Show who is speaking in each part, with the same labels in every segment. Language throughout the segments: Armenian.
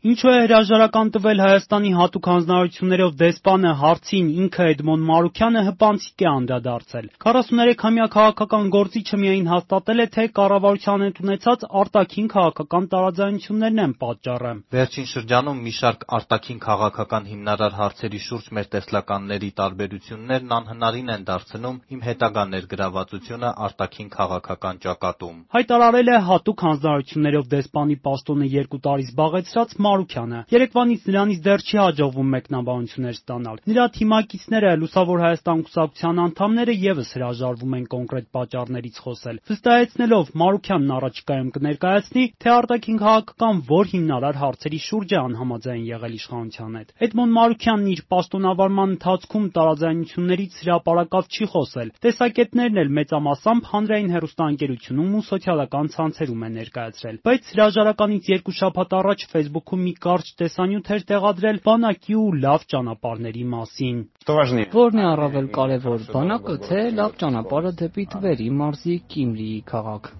Speaker 1: Ինչու է հրաժարական տվել Հայաստանի հատուկ հանձնարարություններով դեսպանը հարցին ինքը Էդմոն Մարուքյանը հպանցիկ է անդրադարձել։ 43-ամյա քաղաքական գործիչը միայն հաստատել է, թե կառավարության հետ ունեցած արտաքին քաղաքական տարաձայնություններն են պատճառը։
Speaker 2: «Վերջին շրջանում մի շարք արտաքին քաղաքական հիմնարար հարցերի շուրջ մեր տեսլականների տարբերություններն անհնարին են դարձնում իմ հետագա ներգրավվածությունը արտաքին քաղաքական ճակատում»,
Speaker 1: հայտարարել է Հատուկ հանձնարարություններով դեսպանի պաշտոնը երկու տարի զբաղեցրած Մարուքյանը։ Երեկվանից նրանից դեռ չի հաջողվում մեկնաբանություններ ստանալ։ Նրա թիմակիցները՝ Լուսավոր Հայաստան կուսակցության անդամները ևս հրաժարվում են կոնկրետ պատճառներից խոսել, վստահեցնելով Մարուքյանն առաջիկայում կներկայացնի, թե արտաքին քաղաքական որ հիմնարար հարցերի շուրջ է անհամաձայն եղել իշխանության հետ։ Էդմոն Մարուքյանն իր պաշտոնավարման ընթացքում տարաձայնություններից հրապարակավ չի խոսել։ Տեսակետներն էլ մեծամասամբ հանրային հեռուստաընկերությունում ու սոցիալական ցանցերում է ներկայացրել։ Բայց հրաժարականից երկու շաբաթ առաջ Facebook-ում մի կարճ տեսանյութ էր տեղադրել բանակի ու լավ ճանապարհների մասին։
Speaker 3: Ո՞րն է առավել կարևոր՝ բանակը, թե լավ ճանապարհը դեպի Թվերի մարզի Կիմրիի քաղաք։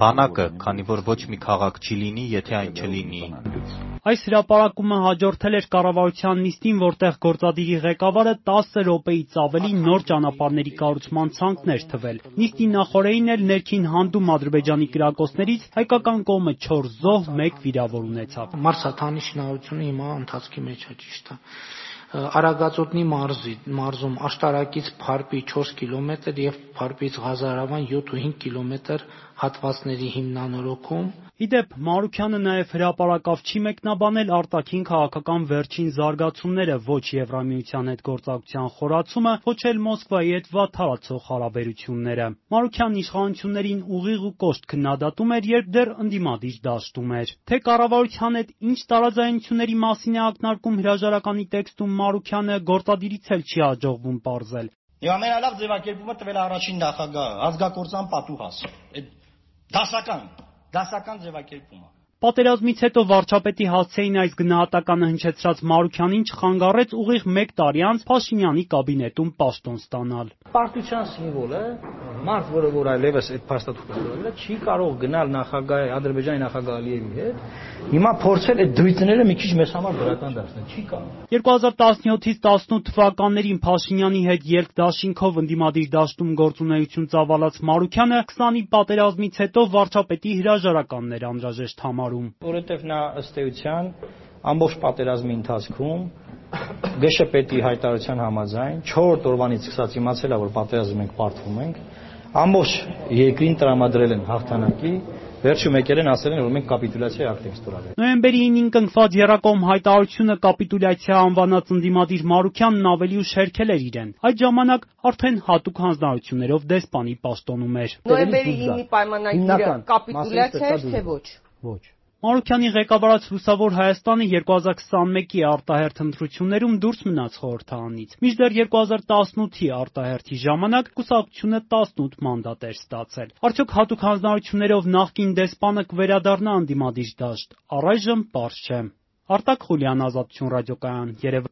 Speaker 2: Բանակը, քանի որ ոչ մի քաղաք չի լինի, եթե այն չլինի։
Speaker 1: Այս հրապարակումը հաջորդել էր կառավարության նիստին, որտեղ գործադիրի ղեկավարը 10 րոպեից ավելի նոր ճանապարհների կառուցման ցանկն էր թվել։ Նիստի նախօրեին էլ ներքին հանդում Ադրբեջանի կրակոցներից հայկական կողմը 4 զոհ, 1 վիրավոր ունեցավ։
Speaker 4: Մարսաթանի շինարարությունը հիմա ընթացքի մեջ է, ճիշտ է Արագածոտնի մարզի մարզում աշտարակից Փարպի 4 կիլոմետր եւ Փարպից Ղազարավան 7-5 կիլոմետր հատվածների հիմնանորոգում։
Speaker 1: Ի դեպ, Մարուքյանը նաև հրապարակավ չի մեկնաբանել արտաքին քաղաքական վերջին զարգացումները, ոչ Եվրամիության հետ գործակցության խորացումը, ոչ էլ Մոսկվայի հետ վատթարացող հարաբերությունները։ Մարուքյանն իշխանություններին ուղիղ ու կոշտ քննադատում էր, երբ դեռ ընդդիմադիր դաշտում էր։ Թե կառավարության հետ ինչ տարաձայնությունների մասին է ակնարկում հրաժարականի տեքստում Մարուքյանը, գործադիրից էլ չի հաջողվում պարզել։
Speaker 5: Եվ ամենալավ ձևակերպումը տվել է առաջին նախագահը, ազգակործան պատուհաս։ Այդ դասական, դասական ձևակերպում է։
Speaker 1: Պատերազմից հետո վարչապետի հասցեին այս գնահատականը հնչեցրած Մարուքյանին չխանգարեց ուղիղ մեկ տարի անց Փաշինյանի կաբինետում պաշտոն ստանալ։
Speaker 6: Պարտության սիմվոլ է, մարդ, որը որ այլևս այդ փաստաթուղթը ստորել է, չի կարող գնալ նախագահ Ադրբեջանի նախագահ Ալիևի հետ, հիմա փորձել այդ դույթները մի քիչ մեզ համար դրական դարձնել, չի կարող։
Speaker 1: 2017-ից 18 թվականներին Փաշինյանի հետ ելք դաշինքով ընդդիմադիր դաշտում գործունեություն ծավալած Մարուքյանը 20-ի պատերազմից հետո վարչապետի հրաժարականն էր անհրաժեշտ համարում։
Speaker 6: Որովհետև նա ըստ էության ամբողջ պատերազմի ընթացքում ԳՇՊՏ-ի հայտարարության համաձայն 4 օրվանից սկսած իմացել է, որ պատերազմում ենք, պարտվում ենք, ամբողջ երկրին տրամադրել են հաղթանակի Վերջում եկել են ասել են, որ մենք կապիտուլյացիայի ակտ ենք ստորագրել։
Speaker 1: Նոյեմբերի 9-ին կնքված Եռակողմ հայտարարությունը կապիտուլյացիա անվանած ընդդիմադիր Մարուքյանն ավելի ուշ հերքել էր իրեն։ Այդ ժամանակ արդեն հատուկ հանձնարարություններով դեսպանի պաշտոնում էր։
Speaker 7: Նոյեմբերի 9-ի պայմանագիրը կապիտուլյացիա էր թե ոչ։
Speaker 6: Ոչ։
Speaker 1: Մարուքյանի ղեկավարած Լուսավոր Հայաստանը 2021-ի արտահերթ ընտրություններում դուրս մնաց խորհրդարանից։ Մինչդեռ 2018-ի արտահերթի ժամանակ կուսակցությունը 18 մանդատ էր ստացել։ Արդյոք հատուկ հանձնարարություններով նախկին դեսպանը կվերադառնա ընդդիմադիր դաշտ։ Առայժմ պարզ չէ։ Արտակ Խուլյան, Ազատություն ռադիոկայան, Երևան։